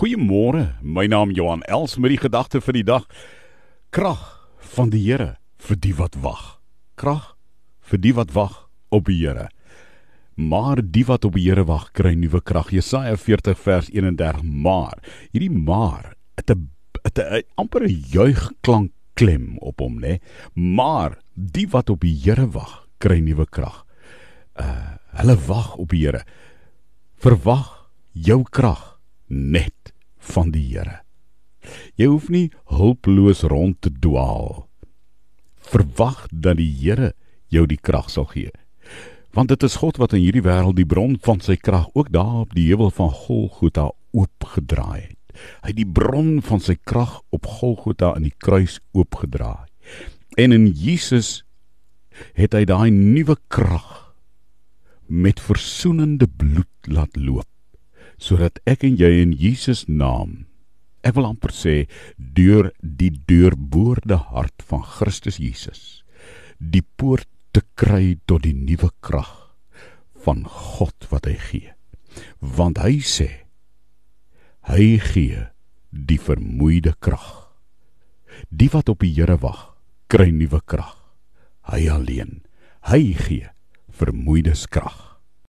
Goeiemôre. My naam Johan Els met die gedagte vir die dag. Krag van die Here vir die wat wag. Krag vir die wat wag op die Here. Maar die wat op die Here wag, kry nuwe krag. Jesaja 40 vers 31. Maar hierdie maar het 'n amper 'n juigklank klem op hom, né? Maar die wat op die Here wag, kry nuwe krag. Uh hulle wag op die Here. Verwag jou krag net van die Here. Jy hoef nie hulpeloos rond te dwaal. Verwag dat die Here jou die krag sal gee. Want dit is God wat in hierdie wêreld die bron van sy krag ook daar op die heuwel van Golgotha oopgedraai het. Hy het die bron van sy krag op Golgotha in die kruis oopgedraai. En in Jesus het hy daai nuwe krag met versoenende bloed laat loop sodat ek en jy in Jesus naam ek wil amper sê deur die deurboorde hart van Christus Jesus die poort te kry tot die nuwe krag van God wat hy gee. Want hy sê hy gee die vermoeide krag. Die wat op die Here wag kry nuwe krag. Hy alleen hy gee vermoeides krag